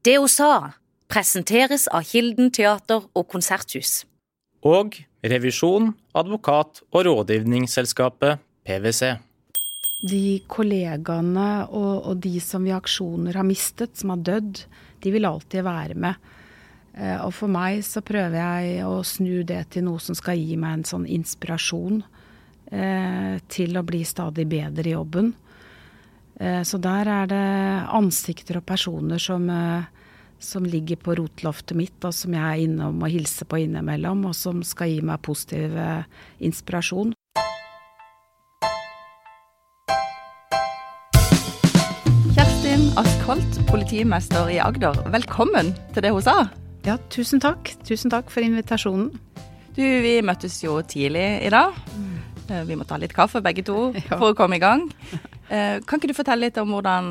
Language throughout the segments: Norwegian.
Det hun sa, presenteres av Kilden teater og konserthus. Og revisjon, advokat og rådgivningsselskapet PwC. De kollegaene og, og, de som vi i aksjoner har mistet, som har dødd, de vil alltid være med. Eh, og for meg så prøver jeg å snu det til noe som skal gi meg en sånn inspirasjon eh, til å bli stadig bedre i jobben. Eh, så der er det ansikter og personer som, eh, som ligger på rotloftet mitt, og som jeg er innom og hilser på innimellom, og som skal gi meg positiv eh, inspirasjon. Kjerstin Askholt, politimester i Agder. Velkommen til det hun sa. Ja, tusen takk. Tusen takk for invitasjonen. Du, vi møttes jo tidlig i dag. Mm. Vi måtte ha litt kaffe begge to for å komme i gang. Eh, kan ikke du fortelle litt om hvordan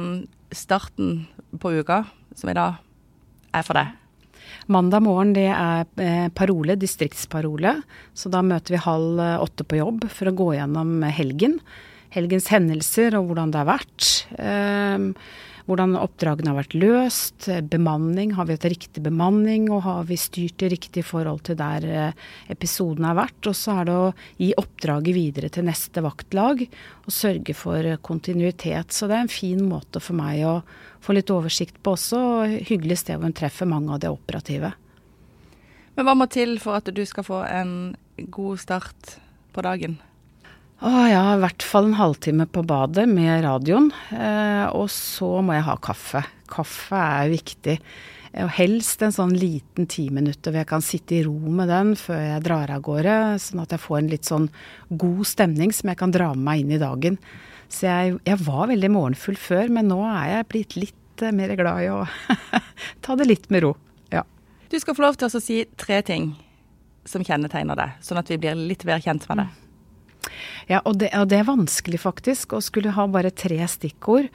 starten på uka, som i dag, er for deg? Mandag morgen det er eh, parole, distriktsparole. Så da møter vi halv åtte på jobb for å gå gjennom helgen helgens hendelser og hvordan det har vært. Eh, hvordan oppdragene har vært løst. Bemanning. Har vi hatt riktig bemanning, og har vi styrt i riktig forhold til der eh, episoden har vært. Og så er det å gi oppdraget videre til neste vaktlag og sørge for kontinuitet. Så det er en fin måte for meg å få litt oversikt på også, og hyggelig sted hvor en treffer mange av de operative. Men hva må til for at du skal få en god start på dagen? Å ja, i hvert fall en halvtime på badet med radioen. Eh, og så må jeg ha kaffe. Kaffe er viktig. Og helst en sånn liten ti minutter hvor jeg kan sitte i ro med den før jeg drar av gårde. Sånn at jeg får en litt sånn god stemning som jeg kan dra med meg inn i dagen. Så jeg, jeg var veldig morgenfull før, men nå er jeg blitt litt eh, mer glad i å ta det litt med ro. Ja. Du skal få lov til å si tre ting som kjennetegner deg, sånn at vi blir litt mer kjent med deg. Ja, og det, og det, er vanskelig faktisk å skulle ha bare tre stikkord.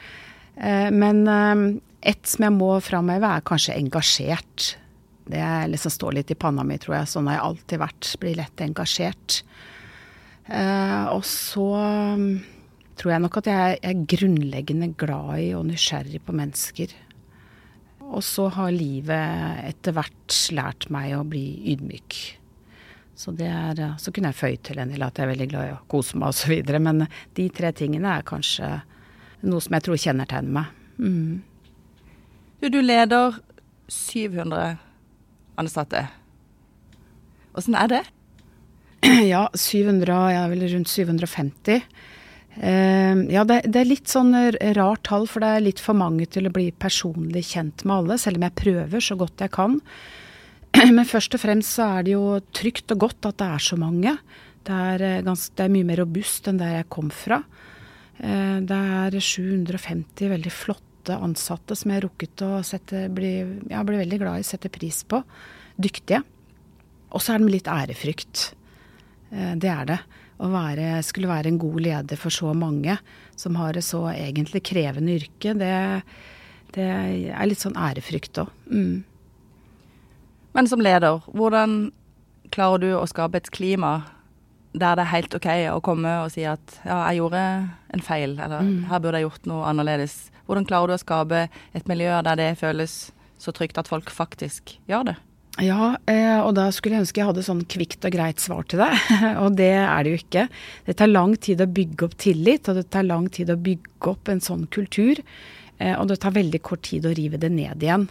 Eh, men eh, ett som jeg må framheve, er kanskje engasjert. Det liksom står litt i panna mi, tror jeg. Sånn har jeg alltid vært. Blir lett engasjert. Eh, og så um, tror jeg nok at jeg er grunnleggende glad i og nysgjerrig på mennesker. Og så har livet etter hvert lært meg å bli ydmyk. Så, er, eh, så kunne jeg føyd til en del at jeg er veldig glad i å kose meg osv. Men de tre tingene er kanskje noe som jeg tror kjennetegner meg. Mm. Du, du leder 700 ansatte. Åssen er det? Ja, 700, jeg er vel rundt 750. Uh, ja, det, det, er litt sånn rart tall, for det er litt for mange til å bli personlig kjent med alle, selv om jeg prøver så godt jeg kan. Men først og fremst så er det jo trygt og godt at det er så mange. Det er, gans, det er mye mer robust enn der jeg kom fra. Eh, det er 750 veldig flotte ansatte som jeg har rukket å sette, bli, ja, bli veldig glad i, sette pris på. Dyktige. Og så er det med litt ærefrykt. Eh, det er det. Å være, skulle være en god leder for så mange som har et så egentlig krevende yrke, det, det er litt sånn ærefrykt òg. Mm. Men som leder, hvordan klarer du å skape et klima der det er helt OK å komme og si at ja, jeg gjorde en feil, eller mm. her burde jeg gjort noe annerledes. Hvordan klarer du å skape et miljø der det føles så trygt at folk faktisk gjør det? Ja, eh, og da skulle jeg ønske jeg hadde sånn kvikt og greit svar til deg. og det er det jo ikke. Det tar lang tid å bygge opp tillit, og det tar lang tid å bygge opp en sånn kultur. Eh, og det tar veldig kort tid å rive det ned igjen.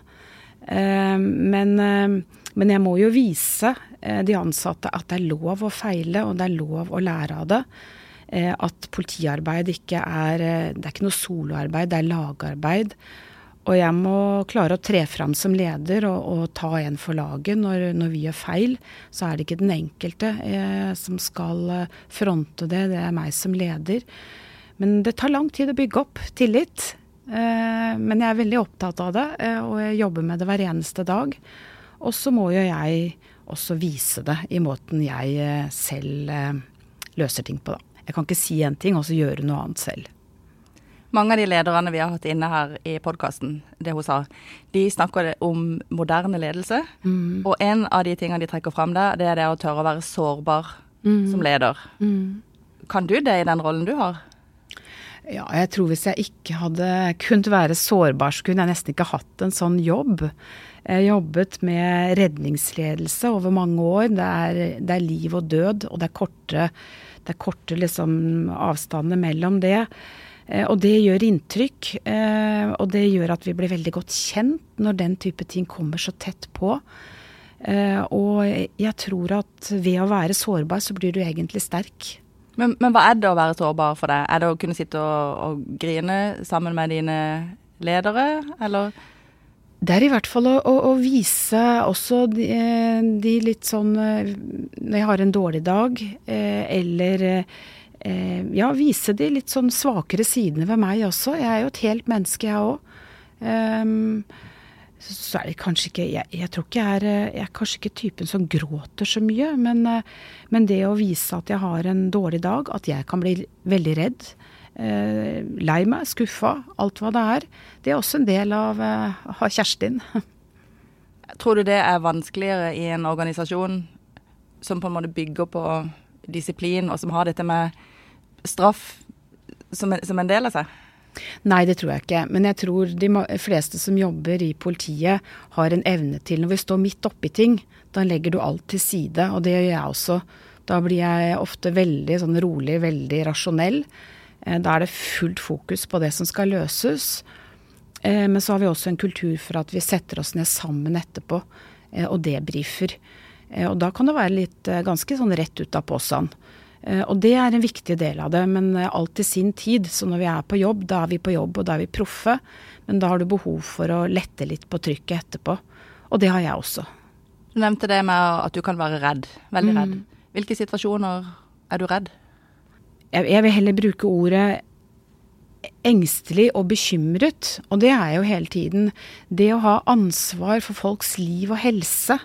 Eh, men, eh, men, jeg må jo vise eh, de ansatte at det er lov å feile, og det er lov å lære av det. At politiarbeid ikke er Det er ikke noe soloarbeid, det er lagarbeid. Og jeg må klare å tre fram som leder og, og ta en for laget når, når, vi gjør feil. Så er det ikke den enkelte som skal fronte det, det er meg som leder. Men det tar lang tid å bygge opp tillit. Eh, men jeg er veldig opptatt av det, eh, og jeg jobber med det hver eneste dag. Og så må jo jeg også vise det i måten jeg eh, selv løser ting på, da. Jeg kan ikke si én ting og så gjøre noe annet selv. Mange av de lederne vi har hatt inne her i podkasten, det hun sa, de snakker om moderne ledelse. Mm. Og en av de tingene de trekker fram der, det er det å tørre å være sårbar mm. som leder. Mm. Kan du det i den rollen du har? Ja, jeg tror hvis jeg ikke hadde kunnet være sårbar, så kunne jeg nesten ikke hatt en sånn jobb. Jeg jobbet med redningsledelse over mange år. Det er, det er liv og død, og det er korte, det er korte liksom, avstander mellom det. Eh, og det gjør inntrykk, eh, og det gjør at vi blir veldig godt kjent når den type ting kommer så tett på. Eh, og jeg tror at ved å være sårbar, så blir du egentlig sterk. Men, men, hva er det å være sårbar for deg? Er det å kunne sitte og, og grine sammen med dine ledere, eller? Det er i hvert fall å, å, å vise også de, de, litt sånn Når jeg har en dårlig dag, eh, eller eh, Ja, vise de litt sånn svakere sidene ved meg også. Jeg er jo et helt menneske, jeg òg. Um, så er det kanskje ikke jeg, jeg, tror ikke jeg er, jeg er kanskje ikke typen som gråter så mye, men, men, det å vise at jeg har en dårlig dag, at jeg kan bli veldig redd, eh, lei meg, skuffa, alt hva det er, det er også en del av av Kjerstin. Tror du det er vanskeligere i en organisasjon som på en måte bygger på disiplin, og som har dette med straff som som en del av seg? Nei, det tror jeg ikke. Men jeg tror de fleste som jobber i politiet har en evne til Når vi står midt oppi ting, da legger du alt til side. Og det gjør jeg også. Da blir jeg ofte veldig sånn rolig, veldig rasjonell. Eh, da er det fullt fokus på det som skal løses. Eh, men så har vi også en kultur for at vi setter oss ned sammen etterpå eh, og debrifer. Og da kan det være litt ganske sånn rett ut av posen. Eh, og det er en viktig del av det, men eh, alt i sin tid. Så når vi er på jobb, da er vi på jobb, og da er vi proffe. Men da har du behov for å lette litt på trykket etterpå. Og det har jeg også. Du nevnte det med at du kan være redd. Veldig redd. Mm. Hvilke situasjoner er du redd? Jeg, jeg vil heller bruke ordet engstelig og bekymret. Og det er jeg jo hele tiden. Det å ha ansvar for folks liv og helse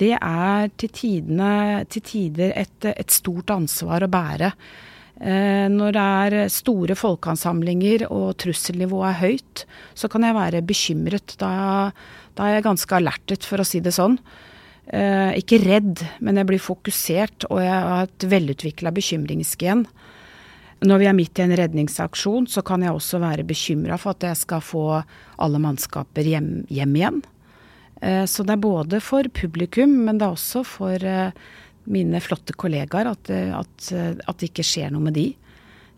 det er til, tidene, til tider et, et, stort ansvar å bære. Eh, når det er store folkeansamlinger og trusselnivået er høyt, så kan jeg være bekymret. Da, da er jeg ganske alertet, for å si det sånn. Eh, ikke redd, men jeg blir fokusert, og jeg har et velutvikla bekymringsgen. Når vi er midt i en redningsaksjon, så kan jeg også være bekymra for at jeg skal få alle mannskaper hjem, hjem igjen. Eh, så det er både for publikum, men det er også for eh, mine flotte kollegaer at, eh, at, at det ikke skjer noe med de.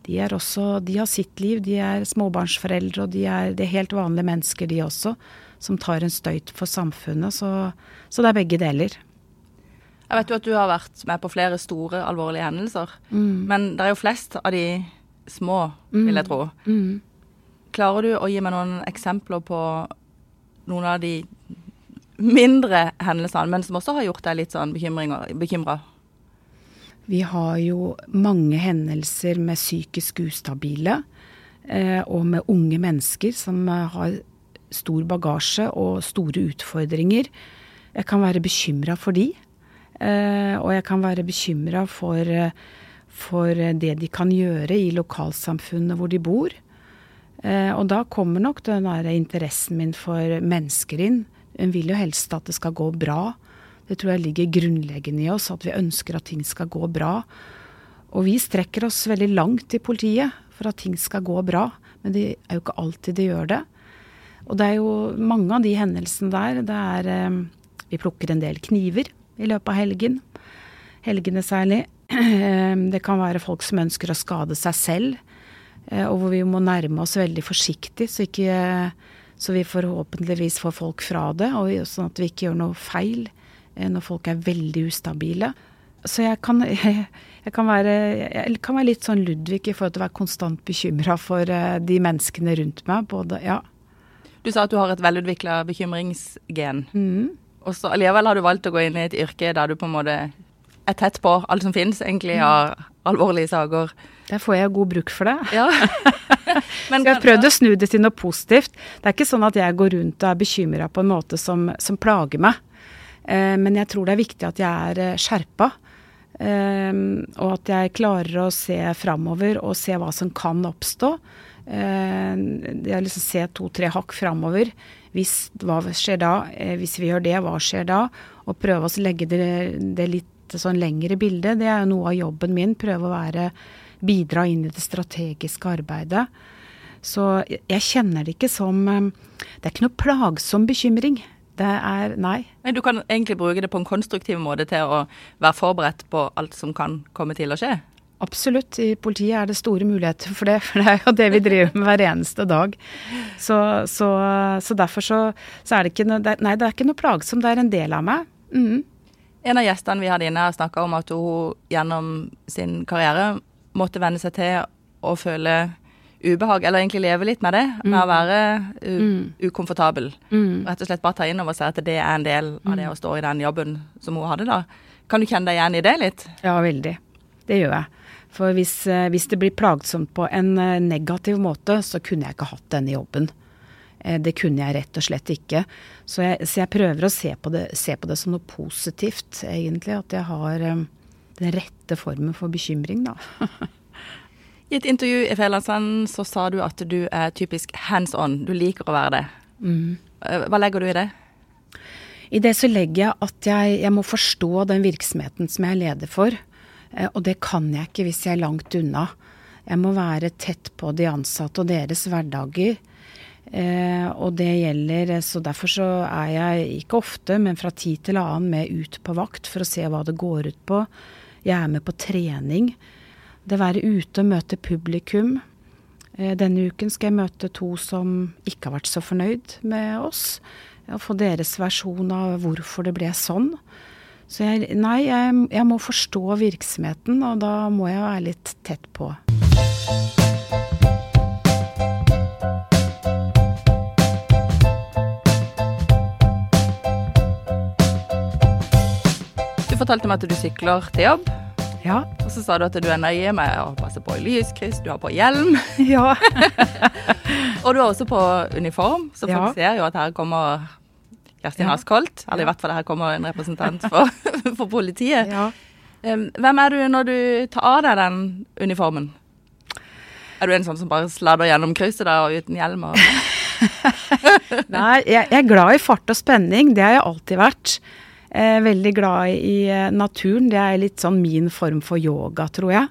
De, også, de har sitt liv, de er småbarnsforeldre og de er, de er, helt vanlige mennesker de også, som tar en støyt for samfunnet. Så, så, det er begge deler. Jeg vet jo at du har vært med på flere store, alvorlige hendelser. Mm. Men det er jo flest av de små, vil jeg tro. Mm. Mm. Klarer du å gi meg noen eksempler på noen av de mindre hendelsene, men som også har gjort deg litt sånn bekymra? Vi har jo mange hendelser med psykisk ustabile, eh, og med unge mennesker som eh, har stor bagasje og store utfordringer. Jeg kan være bekymra for de, eh, og jeg kan være bekymra for, for, det de kan gjøre i lokalsamfunnet hvor de bor. Og da kommer nok den der interessen min for mennesker inn. En vil jo helst at det skal gå bra. Det tror jeg ligger grunnleggende i oss, at vi ønsker at ting skal gå bra. Og vi strekker oss veldig langt i politiet for at ting skal gå bra, men det er jo ikke alltid det gjør det. Og det er jo mange av de hendelsene der. Det er eh, Vi plukker en del kniver i løpet av helgen. Helgene særlig. Det kan være folk som ønsker å skade seg selv, eh, og hvor vi må nærme oss veldig forsiktig, så ikke så vi forhåpentligvis får folk fra det, og sånn at vi ikke gjør noe feil eh, når folk er veldig ustabile. Så jeg kan, jeg, jeg, kan være, jeg kan, være, litt sånn Ludvig i forhold til å være konstant bekymra for eh, de menneskene rundt meg. Både, ja. Du sa at du har et velutvikla bekymringsgen. Mm. Og så allikevel har du valgt å gå inn i et yrke der du på en måte er tett på alt som finnes, egentlig, av alvorlige saker. Der får jeg god bruk for det. Ja. Men jeg har prøvd å snu det til noe positivt. Det er ikke sånn at jeg går rundt og er bekymra på en måte som, som plager meg. Eh, men jeg tror det er viktig at jeg er eh, skjerpa. Eh, og at jeg klarer å se framover og se hva som kan oppstå. Eh, jeg liksom se to-tre hakk framover. Hvis, hva skjer da? Eh, hvis vi gjør det, hva skjer da? Og prøve å legge det, det litt sånn lengre bildet. Det er jo noe av jobben min. Prøve å være bidra inn i det strategiske arbeidet. Så jeg kjenner det ikke som eh, Det er ikke noe plagsom bekymring. Det er nei. nei. Du kan egentlig bruke det på en konstruktiv måte til å være forberedt på alt som kan komme til å skje? Absolutt. I politiet er det store muligheter for det, for det er jo det vi driver med hver eneste dag. Så, så, så derfor så, så, er det ikke noe Nei, det er ikke noe plagsomt. Det er en del av meg. Mm. En av gjestene vi hadde inne, snakka om at hun gjennom sin karriere måtte venne seg til å føle ubehag, eller egentlig leve litt med det, med å mm. være mm. ukomfortabel. Mm. Rett og slett bare ta inn over seg at det er en del av det å stå i den jobben som hun hadde da. Kan du kjenne deg igjen i det litt? Ja, veldig. Det gjør jeg. For hvis, eh, hvis, det blir plagsomt på en eh, negativ måte, så kunne jeg ikke hatt denne jobben. Eh, det kunne jeg rett og slett ikke. Så jeg, så jeg prøver å se på, det, se på, det, som noe positivt, egentlig. At jeg har den rette formen for bekymring, da. I et intervju i Fjellandsvenn så sa du at du er typisk hands on. Du liker å være det. Mm. Hva legger du i det? I det så legger jeg at jeg, jeg må forstå den virksomheten som jeg er leder for. Eh, og det kan jeg ikke hvis jeg er langt unna. Jeg må være tett på de ansatte og deres hverdager. Eh, og det gjelder Så derfor så er jeg ikke ofte, men fra tid til annen med ut på vakt for å se hva det går ut på. Jeg er med på trening. Det være ute og møte publikum. Eh, denne uken skal jeg møte to som ikke har vært så fornøyd med oss. Og få deres versjon av hvorfor det ble sånn. Så jeg, nei, jeg, jeg, må forstå virksomheten, og da må jeg være litt tett på. Fortalte meg at du sykler til jobb. Ja. Og så sa du at du er nøye med å passe på lyskryss, du har på hjelm. Ja. og du har også på uniform, så folk ja. ser jo at her kommer Kjerstin ja. Askholt. Eller i hvert fall her kommer en representant for, for politiet. Ja. Hvem er du når du tar av deg den uniformen? Er du en sånn som bare sladder gjennom krysset der og uten hjelm? Og Nei, jeg, jeg, er glad i fart og spenning. Det har jeg alltid vært. Eh, veldig glad i eh, naturen. Det er litt sånn min form for yoga, tror jeg.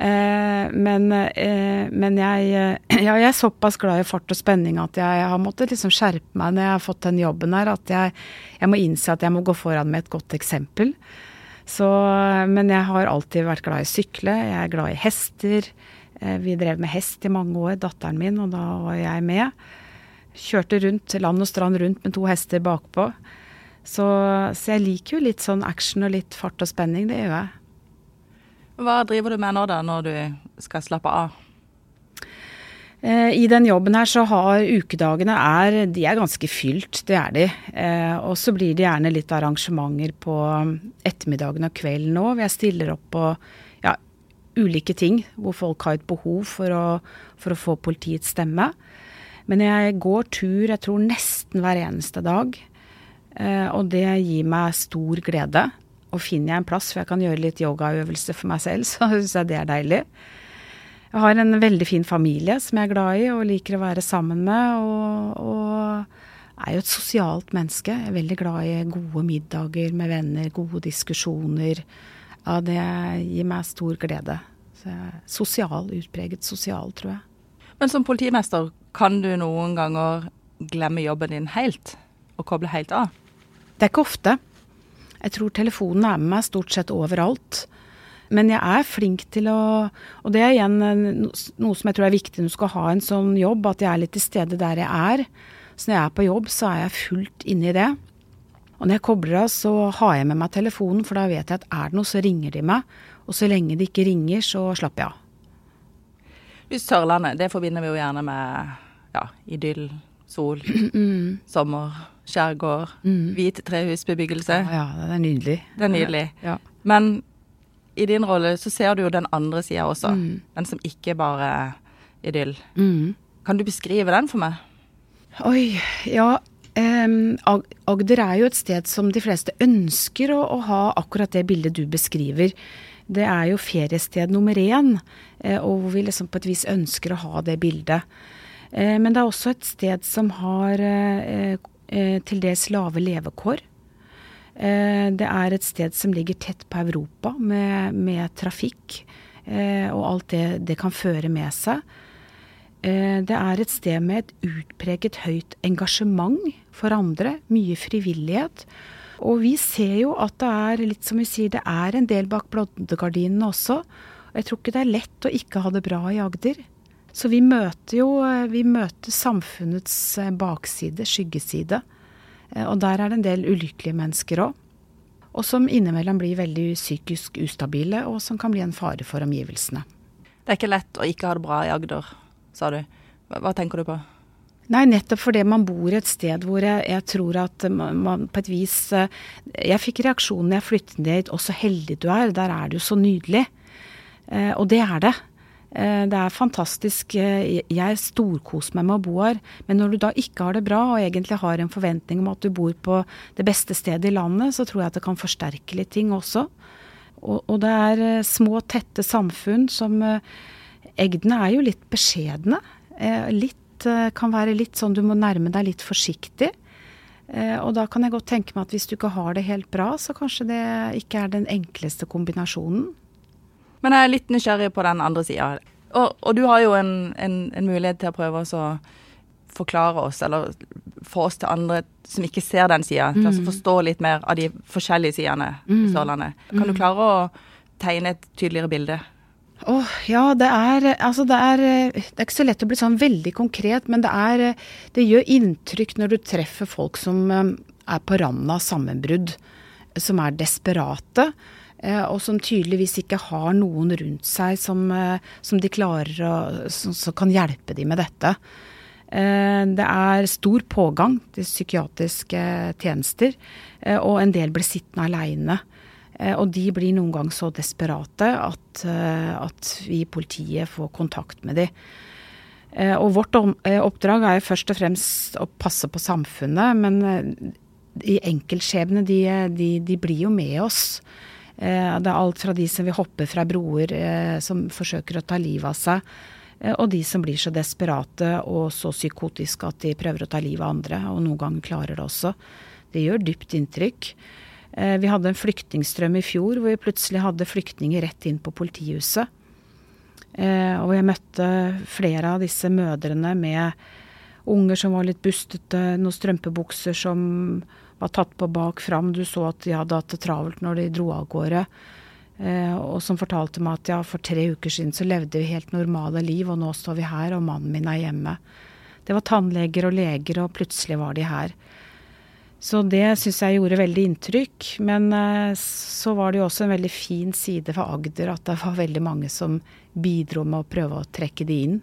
Eh, men, eh, men jeg, eh, ja, jeg, er såpass glad i fart og spenning at jeg har måttet liksom skjerpe meg når jeg har fått den jobben her. At jeg, jeg, må innse at jeg må gå foran med et godt eksempel. Så, men jeg har alltid vært glad i sykle. Jeg er glad i hester. Vi drev med hest i mange år, datteren min, og da var jeg med. Kjørte rundt, land og strand rundt med to hester bakpå. Så, så jeg liker jo litt sånn action og litt fart og spenning, det gjør jeg. Hva driver du med nå da, når du skal slappe av? Eh, I den jobben her så har ukedagene er, de er ganske fylt, det er de. Eh, og så blir det gjerne litt arrangementer på ettermiddagen og kvelden nå. Jeg stiller opp på ja, ulike ting hvor folk har et behov for å, for å få politiets stemme. Men jeg går tur, jeg tror nesten hver eneste dag. Eh, og det gir meg stor glede. Og finner jeg en plass hvor jeg kan gjøre litt yogaøvelse for meg selv, så syns jeg det er deilig. Jeg har en veldig fin familie som jeg er glad i og liker å være sammen med. Og, og er jo et sosialt menneske. Jeg er veldig glad i gode middager med venner, gode diskusjoner. Ja, det gir meg stor glede. Så sosial, utpreget sosial, tror jeg. Men som politimester, kan du noen ganger glemme jobben din helt? Og koble helt av? Det er ikke ofte. Jeg tror telefonen er med meg stort sett overalt. Men jeg er flink til å Og det er igjen noe som jeg tror er viktig når du skal ha en sånn jobb, at jeg er litt til stede der jeg er. Så når jeg er på jobb, så er jeg fullt inne i det. Og når jeg kobler av, så har jeg med meg telefonen, for da vet jeg at er det noe, så ringer de meg. Og så lenge de ikke ringer, så slapper jeg av. Sørlandet, det forbinder vi jo gjerne med ja, idyll, sol, mm. sommer skjærgård, mm. hvit trehusbebyggelse. Ja, det er nydelig. Det er nydelig. Ja. Men i din rolle så ser du jo den andre sida også. Mm. Den som ikke bare er idyll. Mm. Kan du beskrive den for meg? Oi, ja. Um, Agder er jo et sted som de fleste ønsker å, å, ha akkurat det bildet du beskriver. Det er jo feriested nummer én, eh, og hvor vi liksom på et vis ønsker å ha det bildet. Eh, men det er også et sted som har Eh, til dels lave levekår. Eh, det er et sted som ligger tett på Europa med, med trafikk. og alt det det kan føre med seg. Det er et sted med et utpreget høyt engasjement for andre, mye frivillighet. Og vi ser jo at det er litt som vi sier, det er en del bak blondegardinene også. Jeg tror ikke det er lett å ikke ha det bra i Agder. Så vi møter jo vi møter samfunnets bakside, skyggeside. Og der er det en del ulykkelige mennesker òg. Og som innimellom blir veldig psykisk ustabile, og som kan bli en fare for omgivelsene. Det er ikke lett å ikke ha det bra i Agder, sa du. Hva tenker du på? Nei, nettopp fordi man bor et sted hvor jeg, jeg tror at man, på et vis Jeg fikk reaksjonen da jeg flyttet ned 'Å, så heldig du er. Der er det jo så nydelig'. Eh, og det er det. Eh, det er fantastisk. Eh, jeg storkoser meg med å bo her. Men når du da ikke har det bra, og egentlig har en forventning om at du bor på det beste stedet i landet, så tror jeg at det kan forsterke litt ting også. Og, og det er små, tette samfunn som Egdene er jo litt beskjedne. Litt kan være litt sånn du må nærme deg litt forsiktig. Og da kan jeg godt tenke meg at hvis du ikke har det helt bra, så kanskje det ikke er den enkleste kombinasjonen. Men jeg er litt nysgjerrig på den andre sida. Og, og, du har jo en, en, en mulighet til å prøve å forklare oss, eller få oss til andre som ikke ser den sida, mm. til å forstå litt mer av de forskjellige sidene mm. Sørlandet. Kan du mm. klare å tegne et tydeligere bilde? Åh, oh, ja, det er Altså, det er Det er ikke så lett å bli sånn veldig konkret, men det er Det gjør inntrykk når du treffer folk som eh, er på randa av sammenbrudd, som er desperate. Eh, og som tydeligvis ikke har noen rundt seg som, eh, som de klarer å som, som, kan hjelpe dem med dette. Eh, det er stor pågang til psykiatriske tjenester, og en del blir sittende aleine. Og de blir noen gang så desperate at, at vi i politiet får kontakt med dem. Og vårt oppdrag er først og fremst å passe på samfunnet, men de enkeltskjebne, de, de, de blir jo med oss. Eh, det er alt fra de som vil hoppe fra broer, eh, som forsøker å ta livet av seg, eh, og de som blir så desperate og så psykotiske at de prøver å ta livet av andre, og noen ganger klarer det også. Det gjør dypt inntrykk. Vi hadde en flyktningstrøm i fjor hvor vi plutselig hadde flyktninger rett inn på politihuset. Og jeg møtte flere av disse mødrene med unger som var litt bustete, noen strømpebukser som var tatt på bak fram. Du så at de hadde hatt det travelt når de dro av gårde. Eh, og som fortalte meg at ja, for tre uker siden så levde vi helt normale liv, og nå står vi her, og mannen min er hjemme. Det var tannleger og leger, og plutselig var de her. Så det syns jeg gjorde veldig inntrykk. Men eh, så var det jo også en veldig fin side for Agder at det var veldig mange som bidro med å prøve å trekke de inn.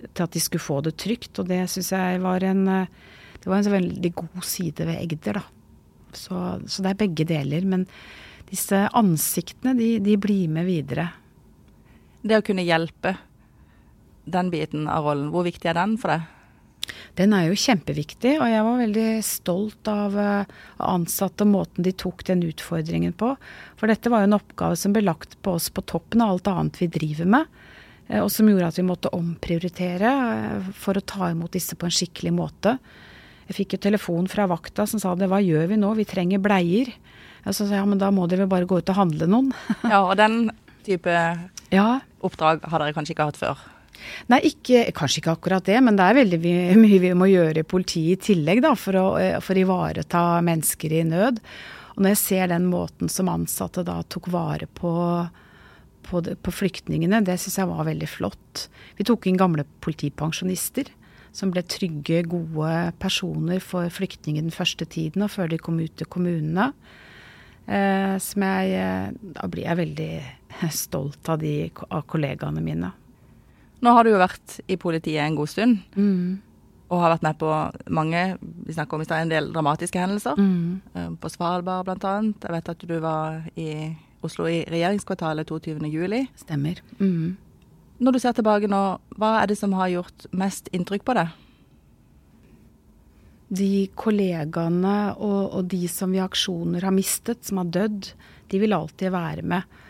Til at de skulle få det trygt. Og det syns jeg var en eh, det var en veldig god side ved Egder, da. Så, så det er begge deler. Men disse ansiktene, de, de, blir med videre. Det å kunne hjelpe, den biten av rollen, hvor viktig er den for deg? Den er jo kjempeviktig, og jeg var veldig stolt av, eh, ansatte og måten de tok den utfordringen på. For dette var jo en oppgave som ble lagt på oss på toppen av alt annet vi driver med. Eh, og som gjorde at vi måtte omprioritere eh, for å ta imot disse på en skikkelig måte. Jeg fikk jo telefon fra vakta som sa det, hva gjør vi nå, vi trenger bleier. Jeg sa ja, men da må dere bare gå ut og handle noen. ja, og den type ja. oppdrag har dere kanskje ikke hatt før? Nei, ikke, kanskje ikke akkurat det, men det er veldig mye vi må gjøre i politiet i tillegg da, for å, for ivareta mennesker i nød. Og når jeg ser den måten som ansatte da tok vare på, på, på flyktningene, det syns jeg var veldig flott. Vi tok inn gamle politipensjonister som ble trygge, gode personer for flyktninger den første tiden og før de kom ut til kommunene. Eh, som jeg eh, Da blir jeg veldig stolt av de av kollegaene mine. Nå har du jo vært i politiet en god stund. Mm. Og har vært med på mange vi om en del dramatiske hendelser. Mm. Eh, på Svalbard bl.a. Jeg vet at du var i Oslo i regjeringskvartalet 22.07. Stemmer. Mm. Når du ser tilbake nå, hva er det som har gjort mest inntrykk på deg? De kollegaene og, og de som i aksjoner har mistet, som har dødd, de vil alltid være med.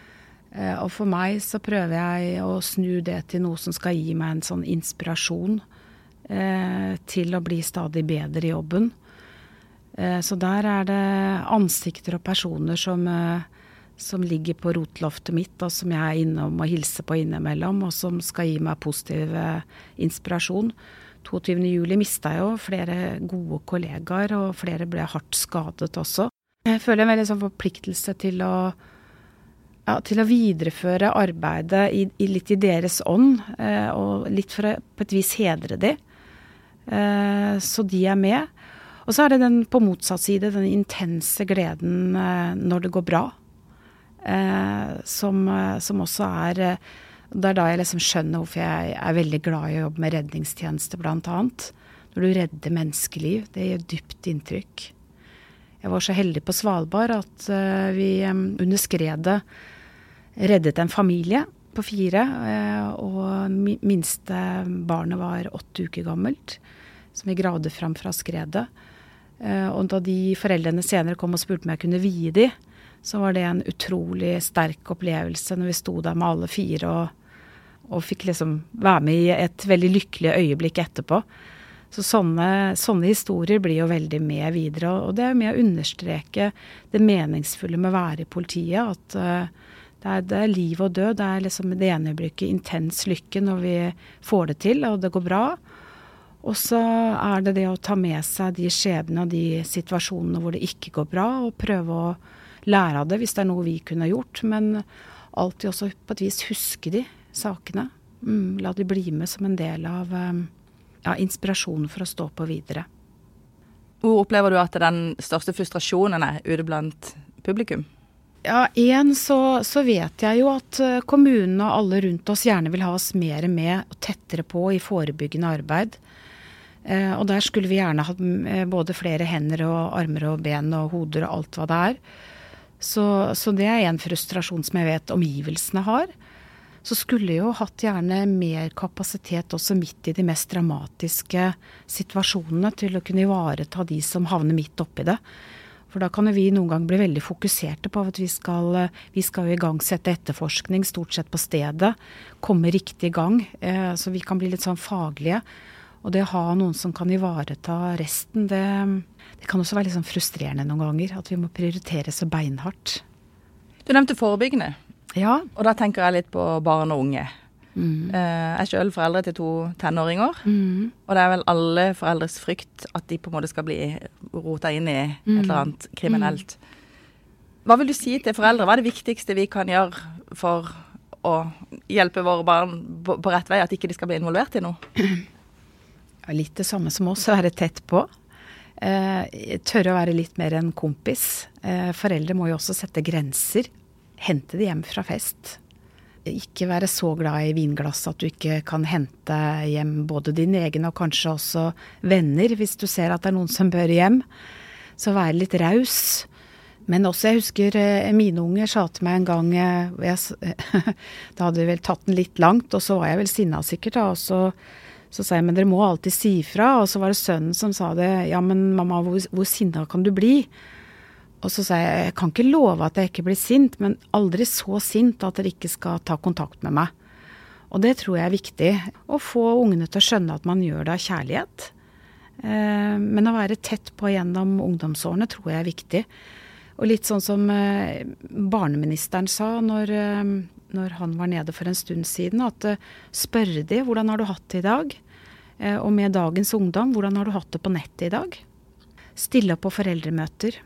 Eh, og for meg så prøver jeg å snu det til noe som skal gi meg en sånn inspirasjon eh, til å bli stadig bedre i jobben. Eh, så der er det ansikter og personer som, som ligger på rotloftet mitt, og som jeg er innom og hilser på innimellom, og som skal gi meg positiv eh, inspirasjon. 22.07 mista jeg jo flere gode kollegaer, og flere ble hardt skadet også. Jeg føler en veldig sånn forpliktelse til å, ja, til å videreføre arbeidet i, i litt i deres ånd, eh, og litt for å på et vis hedre de. Eh, så de er med. Og så er det den på motsatt side, den intense gleden når det går bra. Eh, som, eh, som, også er eh, Det er da jeg liksom skjønner hvorfor jeg er veldig glad i å jobbe med redningstjeneste, annet. Når du redder menneskeliv. Det gjør dypt inntrykk. Jeg var så heldig på Svalbard at vi under skredet reddet en familie på fire. Og minste barnet var åtte uker gammelt, som vi gravde fram fra skredet. Og da de foreldrene senere kom og spurte om jeg kunne vie de, så var det en utrolig sterk opplevelse når vi sto der med alle fire og, og fikk liksom være med i et veldig lykkelig øyeblikk etterpå. Så sånne, sånne, historier blir jo veldig med videre. Og det er med å understreke det meningsfulle med å være i politiet. At uh, det, er, det, er, liv og død. Det er liksom det ene øyeblikket intens lykke når vi får det til og det går bra. Og så er det det å ta med seg de skjebnene og de situasjonene hvor det ikke går bra, og prøve å lære av det hvis det er noe vi kunne gjort. Men alltid også på et vis huske de sakene. Mm, la de bli med som en del av um, ja, inspirasjonen for å stå på videre. Hvor opplever du at den største frustrasjonen er ute blant publikum? Ja, Én så, så, vet jeg jo at uh, kommunene og alle rundt oss gjerne vil ha oss mer med og tettere på i forebyggende arbeid. Eh, og der skulle vi gjerne hatt uh, både flere hender og armer og ben og hoder og alt hva det er. Så, så det er en frustrasjon som jeg vet omgivelsene har. Så skulle jeg jo hatt gjerne mer kapasitet også midt i de mest dramatiske situasjonene til å kunne ivareta de som havner midt oppi det. For da kan vi noen gang bli veldig fokuserte på at vi skal, vi skal igangsette etterforskning stort sett på stedet. Komme riktig i gang. Eh, så vi kan bli litt sånn faglige. Og det å ha noen som kan ivareta resten, det, det kan også være litt sånn frustrerende noen ganger. At vi må prioritere så beinhardt. Du nevnte forebyggende. Ja. Og da tenker jeg litt på barn og unge. Mm. Eh, jeg er sjøl foreldre til to tenåringer. Mm. Og det er vel alle foreldres frykt at de på en måte skal bli rota inn i et mm. eller annet kriminelt. Hva vil du si til foreldre? Hva er det viktigste vi kan gjøre for å hjelpe våre barn på rett vei, at ikke de skal bli involvert i noe? litt det samme som oss, å være tett på. Eh, tørre å være litt mer en kompis. Eh, foreldre må jo også sette grenser. Hente det hjem fra fest. Ikke være så glad i vinglass at du ikke kan hente hjem både dine egne og kanskje også venner, hvis du ser at det er noen som bør hjem. Så være litt raus. Men også, jeg husker eh, mine unger sa til meg en gang jeg, Da hadde vi vel tatt den litt langt, og så var jeg vel sinna sikkert, da. Og så så sa jeg men dere må alltid si fra. Og så var det sønnen som sa det. Ja, men mamma, hvor, hvor sinna kan du bli? Og så sa jeg jeg kan ikke love at jeg ikke blir sint, men aldri så sint at dere ikke skal ta kontakt med meg. Og det tror jeg er viktig. Å få ungene til å skjønne at man gjør det av kjærlighet. Eh, men å være tett på gjennom ungdomsårene tror jeg er viktig. Og litt sånn som eh, barneministeren sa når, eh, når han var nede for en stund siden, at uh, spørre de hvordan har du hatt det i dag? Uh, og med dagens ungdom, hvordan har du hatt det på nettet i dag? Stille opp på foreldremøter.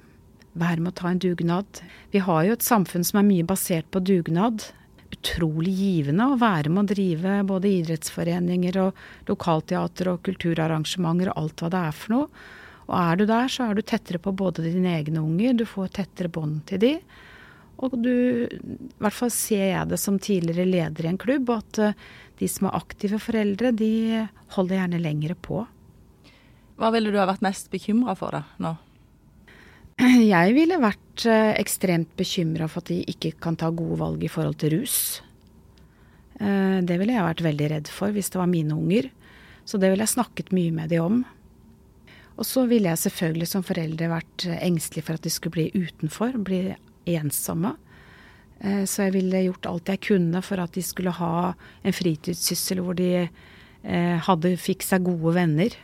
Være med å ta en dugnad. Vi har jo et samfunn som er mye basert på dugnad. Utrolig givende å være med å drive både idrettsforeninger og lokalteater og kulturarrangementer og alt hva det er for noe. Og er du der, så er du tettere på både dine egne unger, du får tettere bånd til de. Og du, i hvert fall ser jeg det som tidligere leder i en klubb, at eh, de som er aktive foreldre, de holder gjerne lengre på. Hva ville du ha vært mest bekymra for da, nå? Jeg ville vært eh, ekstremt bekymra for at de ikke kan ta gode valg i forhold til rus. Eh, det ville jeg vært veldig redd for hvis det var mine unger. Så det ville jeg snakket mye med de om. Og så ville jeg selvfølgelig som foreldre vært engstelig for at de skulle bli utenfor, bli ensomme. Eh, så jeg ville gjort alt jeg kunne for at de skulle ha en fritidssyssel hvor de eh, hadde, fikk seg gode venner.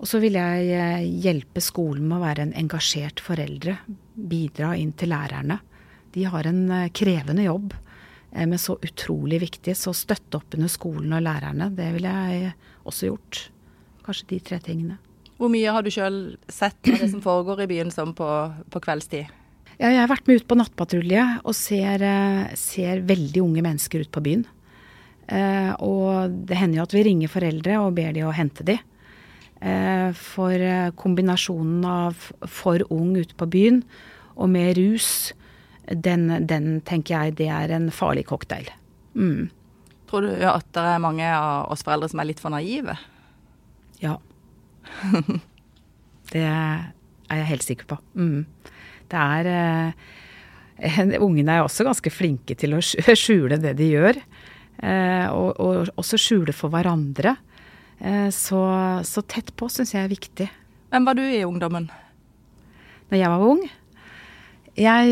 Og så ville jeg eh, hjelpe skolen med å være en engasjert foreldre. Bidra inn til lærerne. De har en krevende jobb, men så utrolig viktig. Så støtte opp under skolen og lærerne, det ville jeg også gjort. Kanskje de tre tingene. Hvor mye har du sjøl sett av det som foregår i byen som på, på kveldstid? Ja, jeg har vært med ut på nattpatrulje og ser, eh, ser veldig unge mennesker ut på byen. Eh, og det hender jo at vi ringer foreldre og ber de å hente de. Eh, for eh, kombinasjonen av for ung ute på byen og med rus, den, den, tenker jeg det er en farlig cocktail. Mm. Tror du at det er mange av oss foreldre som er litt for naive? Ja. det er jeg helt sikker på. Mm. Det er eh, Ungene er også ganske flinke til å skjule det de gjør. Eh, og, og, også skjule for hverandre. Eh, så, så, tett på syns jeg er viktig. Hvem var du i ungdommen? Når jeg var ung? Jeg,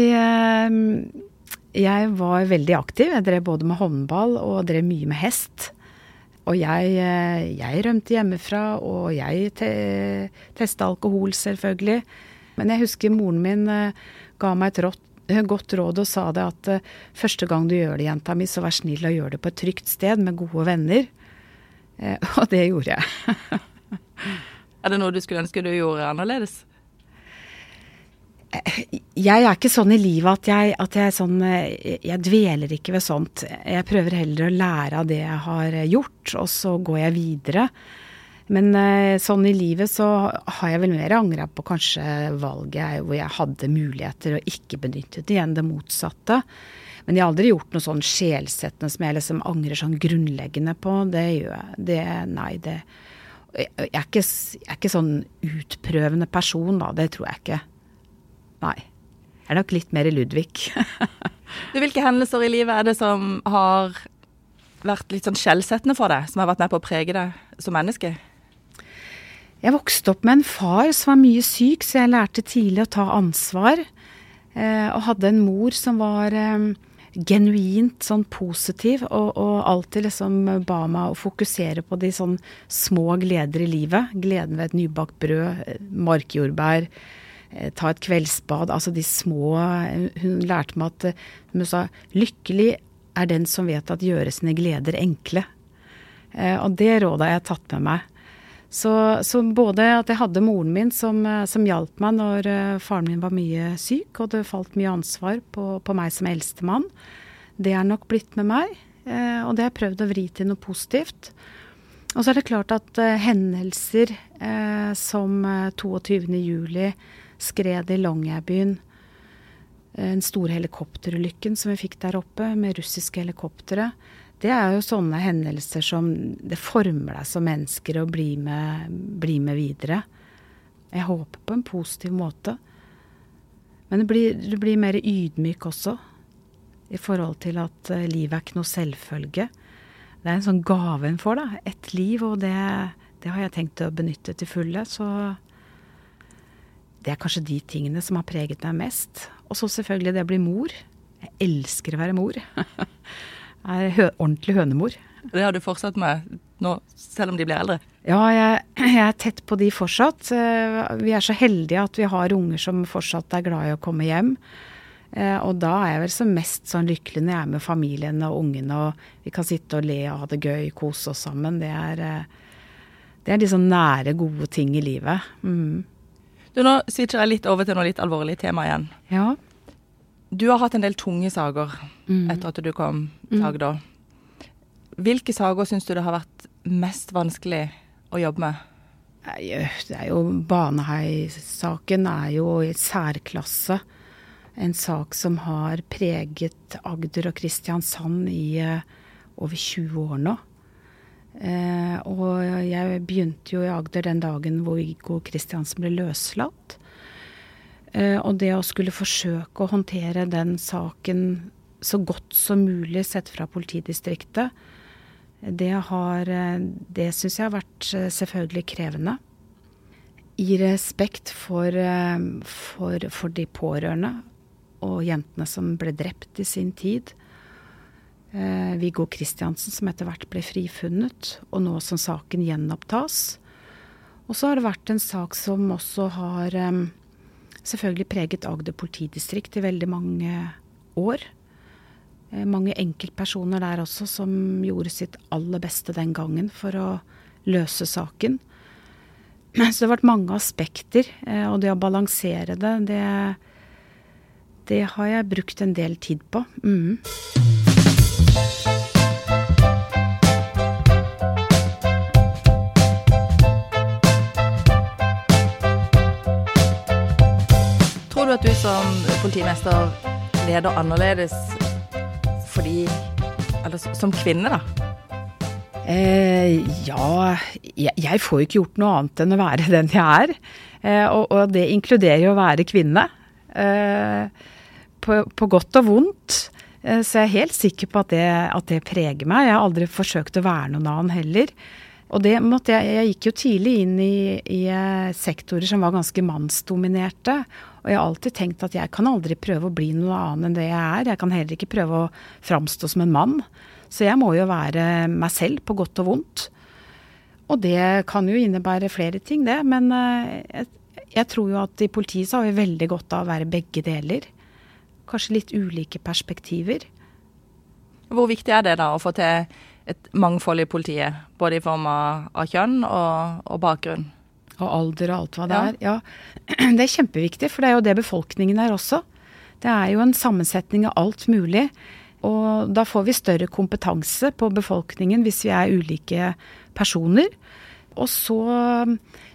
jeg var veldig aktiv. Jeg drev både med håndball og drev mye med hest. Og jeg, eh, jeg rømte hjemmefra, og jeg te testa alkohol, selvfølgelig. Men jeg husker moren min eh, ga meg et rått, eh, godt råd og sa det at første gang du gjør det, jenta mi, så vær snill og gjør det på et trygt sted med gode venner. Og det gjorde jeg. er det noe du skulle ønske du gjorde annerledes? Jeg er ikke sånn i livet at jeg, at jeg sånn Jeg dveler ikke ved sånt. Jeg prøver heller å lære av det jeg har gjort, og så går jeg videre. Men eh, sånn i livet så har jeg vel mer angra på kanskje valget hvor jeg hadde muligheter og ikke benyttet igjen det motsatte. Men jeg har aldri gjort noe sånn sjelsettende som jeg liksom angrer sånn grunnleggende på. Det gjør jeg. Det, nei, det jeg er, ikke, jeg er ikke sånn utprøvende person, da. Det tror jeg ikke. Nei. Jeg er nok litt mer i Ludvig. Hvilke hendelser i livet er det som har vært litt sånn skjellsettende for deg? Som har vært med på å prege deg som menneske? Jeg vokste opp med en far som var mye syk, så jeg lærte tidlig å ta ansvar. Eh, og hadde en mor som var eh, genuint sånn positiv, og, og, alltid liksom ba meg å fokusere på de sånn små gleder i livet. Gleden ved et nybakt brød, eh, markjordbær, ta et kveldsbad. Altså de små Hun lærte meg at eh, hun sa lykkelig er den som vet at gjøre sine gleder enkle. Eh, og det rådet har jeg tatt med meg. Så, så, både at jeg hadde moren min som, som hjalp meg når faren min var mye syk, og det falt mye ansvar på, på meg som eldstemann, det er nok blitt med meg. og det har jeg prøvd å vri til noe positivt. Og så er det klart at hendelser som 22. skredet i Longyearbyen, den store helikopterulykken som vi fikk der oppe med russiske helikoptre. Det er jo sånne hendelser som det former deg som mennesker og blir med, bli med videre. Jeg håper på en positiv måte. Men du blir, blir mer ydmyk også, i forhold til at uh, livet er ikke noe selvfølge. Det er en sånn gave en får, da. Et liv, og det, det har jeg tenkt å benytte til fulle. Så det er kanskje de tingene som har preget meg mest. Og så selvfølgelig det å bli mor. Jeg elsker å være mor. Jeg er ordentlig hønemor. Det har du fortsatt med nå, selv om de blir eldre? Ja, jeg, jeg, er tett på de fortsatt. Eh, vi er så heldige at vi har unger som fortsatt er glad i å komme hjem. Eh, og da er jeg vel som mest sånn lykkelig når jeg er med familien og ungene, og vi kan sitte og le og ha det gøy, kose oss sammen. Det er, eh, det er de sånn nære, gode ting i livet. Mm. Du, Nå switcher jeg litt over til noe litt alvorlig tema igjen. Ja. Du har hatt en del tunge saker mm. etter at du kom til mm. Agder. Hvilke saker syns du det har vært mest vanskelig å jobbe med? Det er jo Baneheia-saken er jo i særklasse. En sak som har preget Agder og Kristiansand i over 20 år nå. Eh, og jeg begynte jo i Agder den dagen hvor Viggo Kristiansen ble løslatt. Eh, og det å skulle forsøke å håndtere den saken så godt som mulig sett fra politidistriktet, det har eh, Det syns jeg har vært eh, selvfølgelig krevende. I respekt for, eh, for, for de pårørende og jentene som ble drept i sin tid Viggo Kristiansen, som etter hvert ble frifunnet, og nå som saken gjenopptas. Og så har det vært en sak som også har eh, selvfølgelig preget Agder politidistrikt i veldig mange år. Eh, mange enkeltpersoner der også som gjorde sitt aller beste den gangen for å løse saken. Så det har vært mange aspekter, eh, og det å balansere det, det, det har jeg brukt en del tid på. Mm. Tror du at du som politimester leder annerledes fordi Eller som kvinne, da? Eh, ja, jeg, jeg, får ikke gjort noe annet enn å være den jeg er. Eh, og, og, det inkluderer jo å være kvinne. Eh, på, på, godt og vondt. Eh, så jeg er helt sikker på at det, at det, preger meg. Jeg har aldri forsøkt å være noen annen heller. Og det måtte jeg, jeg gikk jo tidlig inn i, i eh, sektorer som var ganske mannsdominerte. Og jeg har alltid tenkt at jeg kan aldri prøve å bli noe annet enn det jeg er. Jeg kan heller ikke prøve å framstå som en mann. Så jeg må jo være meg selv på godt og vondt. Og det kan jo innebære flere ting, det. Men eh, jeg, jeg tror jo at i politiet så har vi veldig godt av å være begge deler. Kanskje litt ulike perspektiver. Hvor viktig er det da å få til et mangfold i politiet? Både i form av, av kjønn og, og bakgrunn? Og alder og alt hva det ja. er. Ja, det er kjempeviktig, for det er jo det befolkningen er også. Det er jo en sammensetning av alt mulig. Og da får vi større kompetanse på befolkningen hvis vi er ulike personer. Og så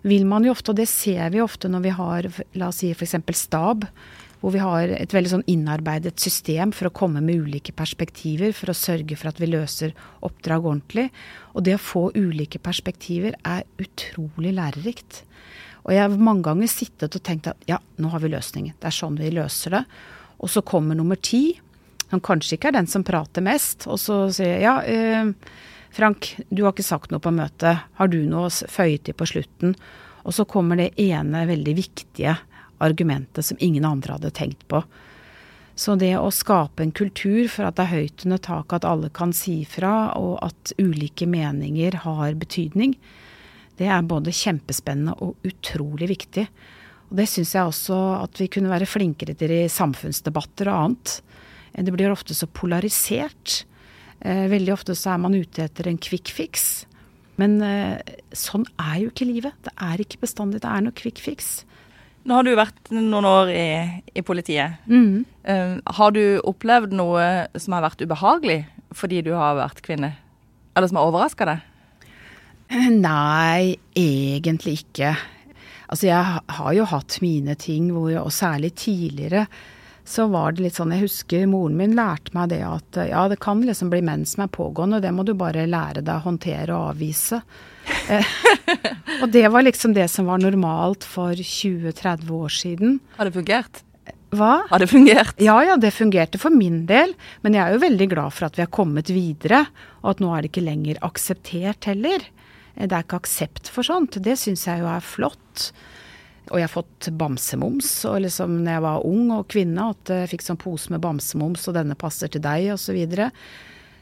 vil man jo ofte, og det ser vi ofte når vi har la oss si f.eks. stab, hvor vi har et veldig sånn innarbeidet system for å komme med ulike perspektiver, for å sørge for at vi løser oppdrag ordentlig. Og det å få ulike perspektiver er utrolig lærerikt. Og jeg har mange ganger sittet og tenkt at ja, nå har vi løsningen. Det er sånn vi løser det. Og så kommer nummer ti, som kanskje ikke er den som prater mest, og så sier jeg ja, eh, Frank, du har ikke sagt noe på møtet. Har du noe å føye til på slutten? Og så kommer det ene veldig viktige argumentet som ingen andre hadde tenkt på. Så det å skape en kultur for at det er høyt under taket, at alle kan si fra, og at ulike meninger har betydning, det er både kjempespennende og utrolig viktig. Og det syns jeg også at vi kunne være flinkere til i samfunnsdebatter og annet. Det blir ofte så polarisert. Eh, veldig ofte så er man ute etter en quick fix. Men eh, sånn er jo ikke livet. Det er ikke bestandig det er noe quick fix. Nå har du vært noen år i, i politiet. Mm. Uh, har du opplevd noe som har vært ubehagelig fordi du har vært kvinne? Eller som har overraska deg? Nei, egentlig ikke. Altså, jeg har jo hatt mine ting, hvor, og særlig tidligere så var det litt sånn Jeg husker moren min lærte meg det at ja, det kan liksom bli menn som er pågående, og det må du bare lære deg å håndtere og avvise. Eh, og det var liksom det som var normalt for 20-30 år siden. Har det fungert? Hva? Har det fungert? Ja, ja, det fungerte for min del. Men jeg er jo veldig glad for at vi har kommet videre, og at nå er det ikke lenger akseptert heller. Eh, det er ikke aksept for sånt. Det syns jeg jo er flott. Og jeg har fått bamsemums. Og liksom når jeg var ung og kvinne, at jeg fikk sånn pose med bamsemums, og denne passer til deg, osv.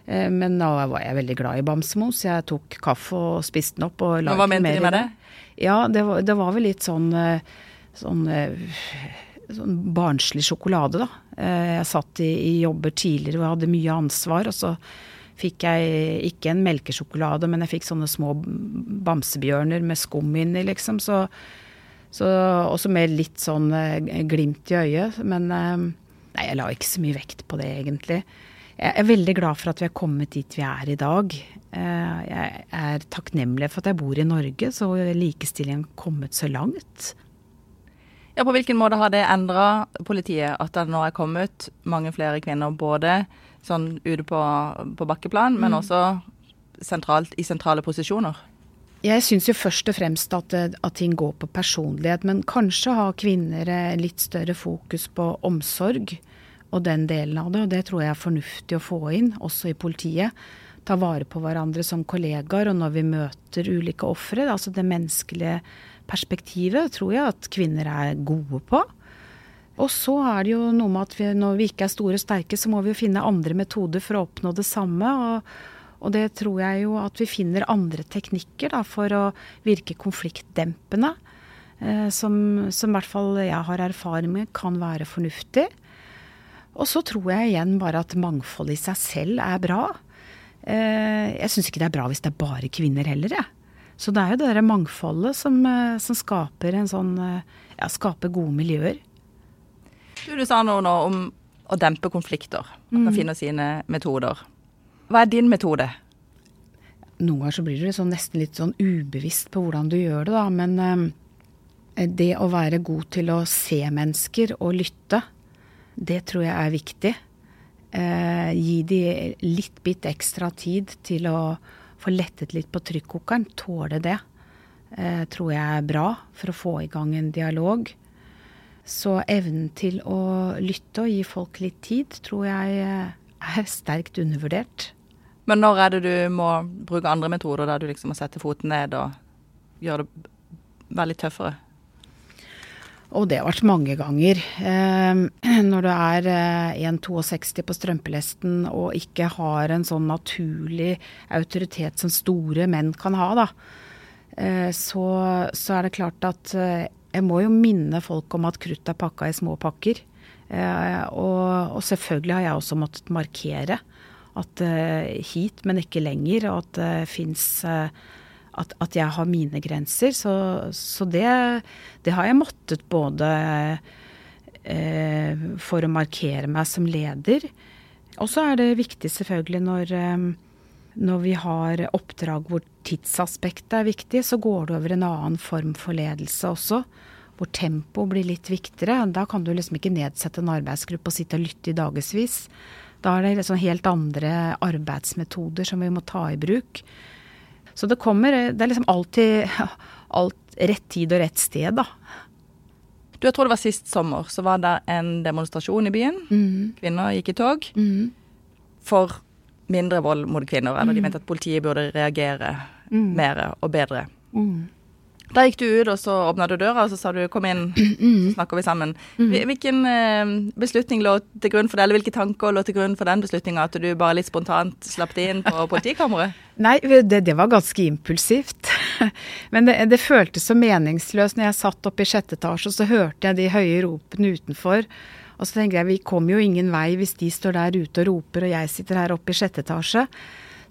Eh, men da var jeg veldig glad i bamsemums. Jeg tok kaffe og spiste den opp. Og Hva mente de med det? Ja, det var, det var, vel litt sånn, eh, sånn, eh, sånn barnslig sjokolade, da. Jeg satt i, i jobber tidligere og hadde mye ansvar. og så fikk jeg ikke en melkesjokolade, men jeg fikk sånne små bamsebjørner med skum inni, liksom. Så, så også med litt sånn glimt i øyet. Men nei, jeg la ikke så mye vekt på det, egentlig. Jeg er veldig glad for at vi har kommet dit vi er i dag. Eh, jeg er takknemlig for at jeg bor i Norge, så likestillingen har kommet så langt. Ja, På hvilken måte har det endra politiet at det nå er kommet mange flere kvinner, både sånn ute på, på bakkeplan, men mm. også sentralt, i sentrale posisjoner? Jeg syns jo først og fremst at, at, ting går på personlighet, men kanskje har kvinner litt større fokus på omsorg og den delen av det. Og det tror jeg er fornuftig å få inn, også i politiet. Ta vare på hverandre som kollegaer, og når vi møter ulike ofre. Altså det menneskelige perspektivet tror jeg at kvinner er gode på. Og så er det jo noe med at vi, når vi ikke er store og sterke, så må vi jo finne andre metoder for å oppnå det samme. Og, og det tror jeg jo at vi finner andre teknikker da, for å virke konfliktdempende. Eh, som, som i hvert fall jeg har erfaring med kan være fornuftig. Og så tror jeg igjen bare at mangfold i seg selv er bra. Eh, jeg syns ikke det er bra hvis det er bare kvinner heller, jeg. Så det er jo det der mangfoldet som, eh, som skaper en sånn Ja, skaper gode miljøer. Du, du sa noe nå om å dempe konflikter. Man mm. finne sine metoder. Hva er din metode? Noen ganger så blir du liksom nesten litt sånn ubevisst på hvordan du gjør det, da. Men eh, det å være god til å se mennesker og lytte, det tror jeg er viktig. Eh, gi de litt bitt ekstra tid til å få lettet litt på trykkokeren. Tåle det. Eh, tror jeg er bra for å få i gang en dialog. Så evnen til å lytte og gi folk litt tid, tror jeg eh, er sterkt undervurdert. Men når er det du må bruke andre metoder, der du liksom må sette foten ned og gjøre det veldig tøffere? Og det har vært mange ganger. Eh, når du er eh, 1,62 på strømpelesten og ikke har en sånn naturlig autoritet som store menn kan ha, da, eh, så, så, er det klart at eh, jeg må jo minne folk om at krutt er pakka i små pakker. Eh, og, og, selvfølgelig har jeg også måttet markere at eh, hit, men ikke lenger, og at det fins at, at, jeg har mine grenser. Så, så det, det, har jeg måttet både eh, for å markere meg som leder. Og så er det viktig selvfølgelig når, eh, når vi har oppdrag hvor tidsaspektet er viktig, så går det over en annen form for ledelse også. Hvor tempo blir litt viktigere. Da kan du liksom ikke nedsette en arbeidsgruppe og sitte og lytte i dagevis. Da er det liksom helt andre arbeidsmetoder som vi må ta i bruk. Så det kommer Det er liksom alltid alt rett tid og rett sted, da. Du, jeg tror det var sist sommer, så var det en demonstrasjon i byen. Mm. Kvinner gikk i tog. Mm. For mindre vold mot kvinner. Eller de mm. mente at politiet burde reagere mm. mer og bedre. Mm. Da gikk du ut, og så åpna du døra, og så sa du 'kom inn, så snakker vi sammen'. Hvilken eh, beslutning lå til grunn for det, eller hvilke tanker lå til grunn for den beslutninga, at du bare litt spontant slapp det inn på politikammeret? Nei, det, det, var ganske impulsivt. Men det, det føltes så meningsløst når jeg satt oppe i sjette etasje, og så hørte jeg de høye ropene utenfor. Og så tenker jeg vi kommer jo ingen vei hvis de står der ute og roper, og jeg sitter her oppe i sjette etasje.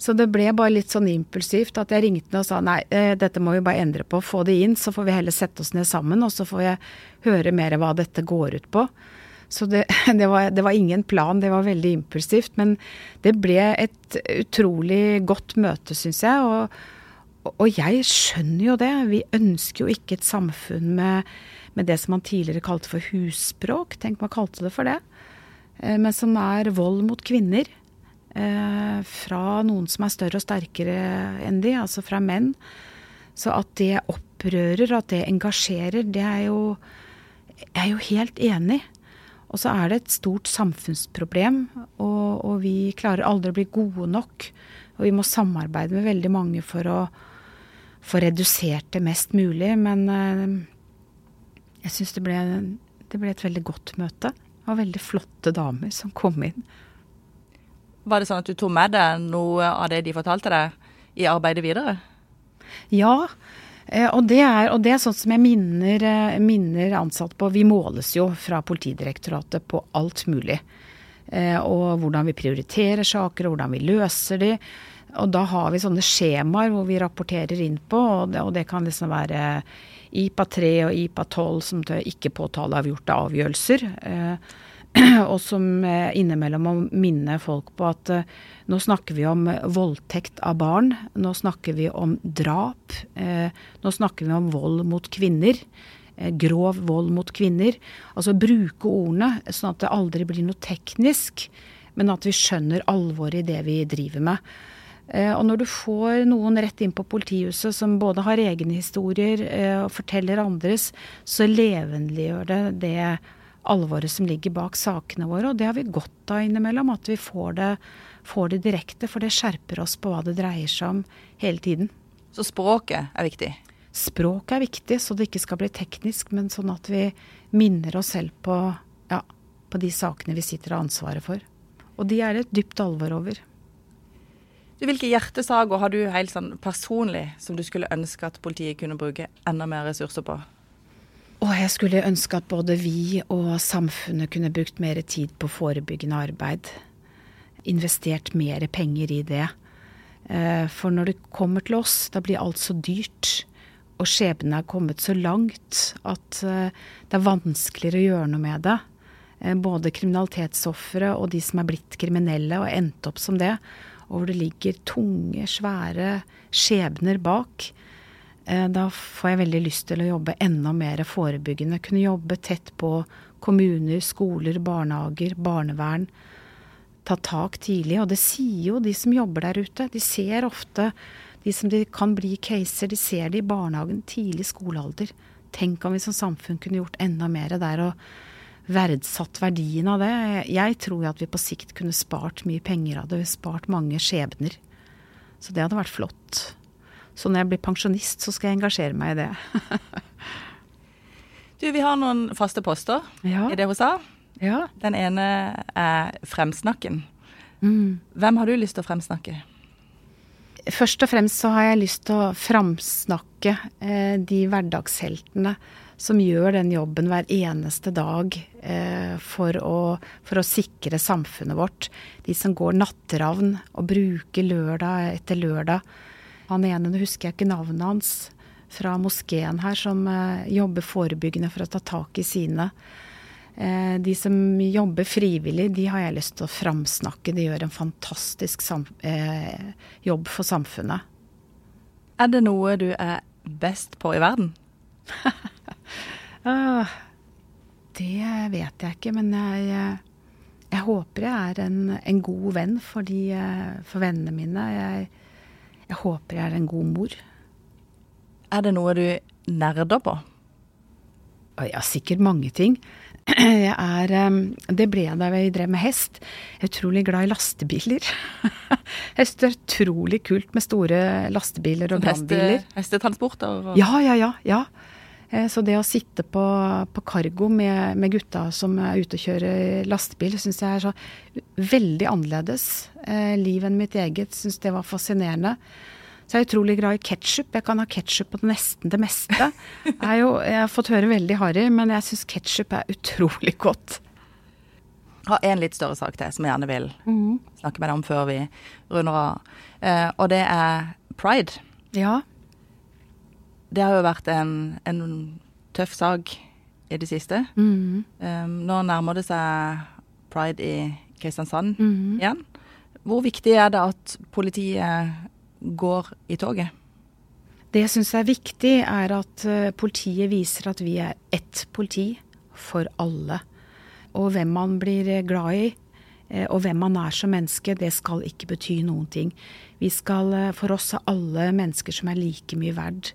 Så det ble bare litt sånn impulsivt at jeg ringte og sa nei, eh, dette må vi bare endre på, få det inn. Så får vi heller sette oss ned sammen, og så får jeg høre mer hva dette går ut på. Så det, det, var, det var, ingen plan, det var veldig impulsivt. Men det ble et utrolig godt møte, syns jeg. Og, og, jeg skjønner jo det. Vi ønsker jo ikke et samfunn med, med det som man tidligere kalte for husspråk. Tenk man kalte det for det. Eh, men som er vold mot kvinner eh, fra noen som er større og sterkere enn de, altså fra menn. Så at det opprører, at det engasjerer, det er jo Jeg er jo helt enig. Og så er det et stort samfunnsproblem, og, og, vi klarer aldri å bli gode nok. Og vi må samarbeide med veldig mange for å få redusert det mest mulig. Men eh, jeg syns det, det, ble et veldig godt møte. Det var veldig flotte damer som kom inn. Var det sånn at du tok med deg noe av det de fortalte deg i arbeidet videre? Ja, eh, og det, er, og det er sånn som jeg minner, eh, minner ansatte på. Vi måles jo fra Politidirektoratet på alt mulig. Eh, og hvordan vi prioriterer saker, og hvordan vi løser de. Og da har vi sånne skjemaer hvor vi rapporterer inn på, og det, og det kan liksom være IPA 3 og IPA 12 som ikke påtaleavgjorte avgjørelser. Eh, og som eh, innimellom må minne folk på at uh, nå snakker vi om voldtekt av barn. Nå snakker vi om drap. Nå snakker vi om vold mot kvinner. Grov vold mot kvinner. Altså bruke ordene sånn at det aldri blir noe teknisk, men at vi skjønner alvoret i det vi driver med. Og når du får noen rett inn på politihuset som både har egne historier og forteller andres, så levendegjør det det alvoret som ligger bak sakene våre. Og det har vi godt av innimellom, at vi får det, får det direkte. For det skjerper oss på hva det dreier seg om hele tiden. Så språket er viktig? Språket er viktig, så det ikke skal bli teknisk, men sånn at vi minner oss selv på, ja, på de sakene vi sitter og har ansvaret for. Og de er et dypt alvor over. Du, hvilke hjertesaker har du helt sånn personlig som du skulle ønske at politiet kunne bruke enda mer ressurser på? Og jeg skulle ønske at både vi og samfunnet kunne brukt mer tid på forebyggende arbeid. Investert mer penger i det. Eh, for når det kommer til oss, da blir alt så dyrt. Og skjebnen er kommet så langt at eh, det er vanskeligere å gjøre noe med det. Eh, både kriminalitetsofre og de som er blitt kriminelle og endt opp som det. Og hvor det ligger tunge, svære skjebner bak. Da får jeg veldig lyst til å jobbe enda mer forebyggende. Kunne jobbe tett på kommuner, skoler, barnehager, barnevern ta tak tidlig. Og det sier jo de som jobber der ute. De ser ofte de som de kan bli caser, de ser det i barnehagen tidlig skolealder. Tenk om vi som samfunn kunne gjort enda mer der og verdsatt verdien av det. Jeg tror at vi på sikt kunne spart mye penger av det, spart mange skjebner. Så det hadde vært flott. Så når jeg blir pensjonist, så skal jeg engasjere meg i det. du, vi har noen faste poster ja. i det hun sa. Ja. Den ene er fremsnakken. Mm. Hvem har du lyst til å fremsnakke? Først og fremst så har jeg lyst til å framsnakke eh, de hverdagsheltene som gjør den jobben hver eneste dag eh, for, å, for, å, sikre samfunnet vårt. De som går natteravn og bruker lørdag etter lørdag. Han ene, nå husker jeg ikke navnet hans, fra moskeen her, som eh, jobber forebyggende for å ta tak i sine. Eh, de som jobber frivillig, de har jeg lyst til å framsnakke. De gjør en fantastisk eh, jobb for samfunnet. Er det noe du er best på i verden? ah, det vet jeg ikke, men jeg, jeg håper jeg er en, en god venn for, de, for vennene mine. Jeg, jeg, håper jeg er en god mor. Er det noe du nerder på? Ja, sikkert mange ting. Jeg er Det ble jeg da jeg drev med hest. Jeg er utrolig glad i lastebiler. Jeg syns det er utrolig kult med store lastebiler og brannbiler. Hestetransporter? Ja, ja, ja, ja. Eh, så det å sitte på, på cargo med, med, gutta som er ute og kjører lastebil, syns jeg er så veldig annerledes. Eh, liv enn mitt eget. Syns det var fascinerende. Så jeg er utrolig glad i ketsjup. Jeg kan ha ketsjup på nesten det meste. Jeg, jo, jeg har fått høre veldig harry, men jeg syns ketsjup er utrolig godt. Jeg har en litt større sak til som jeg gjerne vil mm. snakke med deg om før vi runder av. Eh, og det er pride. Ja. Det har jo vært en, en tøff sak i det siste. Mm. Um, nå nærmer det seg pride i Kristiansand mm. igjen. Hvor viktig er det at politiet går i toget? Det jeg syns er viktig, er at eh, politiet viser at vi er ett politi for alle. Og hvem man blir eh, glad i, eh, og hvem man er som menneske, det skal ikke bety noen ting. Vi skal, For oss er alle mennesker som er like mye verd.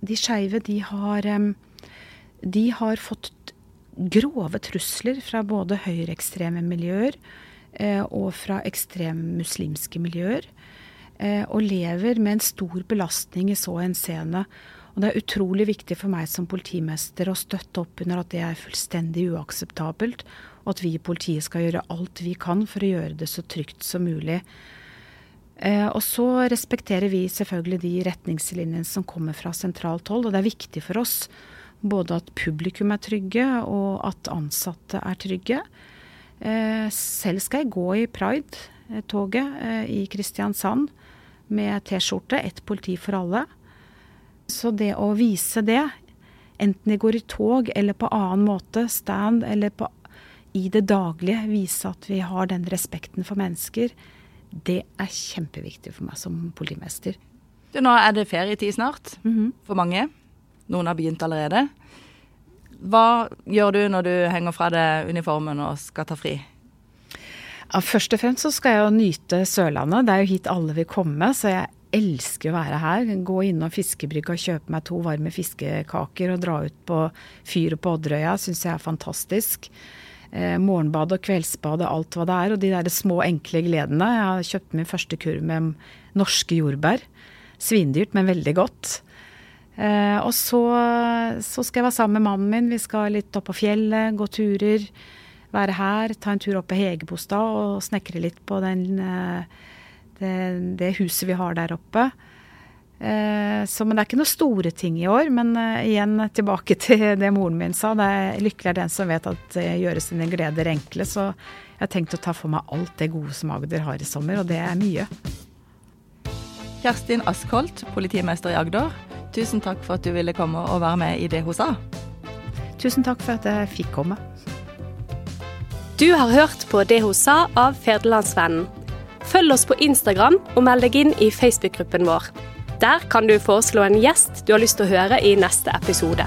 De skeive, de har De har fått grove trusler fra både høyreekstreme miljøer og fra ekstremmuslimske miljøer. Eh, og lever med en stor belastning i så henseende. Og det er utrolig viktig for meg som politimester å støtte opp under at det er fullstendig uakseptabelt, og at vi i politiet skal gjøre alt vi kan for å gjøre det så trygt som mulig. Eh, og så respekterer vi selvfølgelig de retningslinjene som kommer fra sentralt hold, og det er viktig for oss både at publikum er trygge, og at ansatte er trygge. Eh, selv skal jeg gå i Pride-toget i Kristiansand med T-skjorte, ett politi for alle. Så det å vise det, enten de går i tog eller på annen måte, stand eller på, i det daglige, vise at vi har den respekten for mennesker, det er kjempeviktig for meg som politimester. Du, nå er det ferietid snart mm -hmm. for mange. Noen har begynt allerede. Hva gjør du når du henger fra deg uniformen og skal ta fri? Ja, først og fremst så skal jeg jo nyte Sørlandet. Det er jo hit alle vil komme, så jeg elsker å være her. Gå innom fiskebrygga kjøpe meg to varme fiskekaker og dra ut på fyret på Odderøya syns jeg er fantastisk. Eh, morgenbad og kveldsbad og alt hva det er. Og de der små, enkle gledene. Jeg har kjøpt min første kurv med norske jordbær. Svindyrt, men veldig godt. Eh, og så, så, skal jeg være sammen med mannen min. Vi skal litt opp på fjellet, gå turer være her, ta en tur opp på Hegebostad og snekre litt på den, eh, det, det, huset vi har der oppe. Eh, så, men det er ikke noen store ting i år. Men uh, igjen tilbake til det moren min sa. Det er lykkelig er den som vet at uh, gjøres sine gleder enkle. Så jeg har tenkt å ta for meg alt det gode som Agder har i sommer, og det er mye. Kjerstin Askholt, politimester i Agder. Tusen takk for at du ville komme og være med i det hun sa. Tusen takk for at jeg fikk komme. Du har hørt på Det hun sa av Ferdelandsvennen. Følg oss på Instagram og meld deg inn i Facebook-gruppen vår. Der kan du foreslå en gjest du har lyst til å høre i neste episode.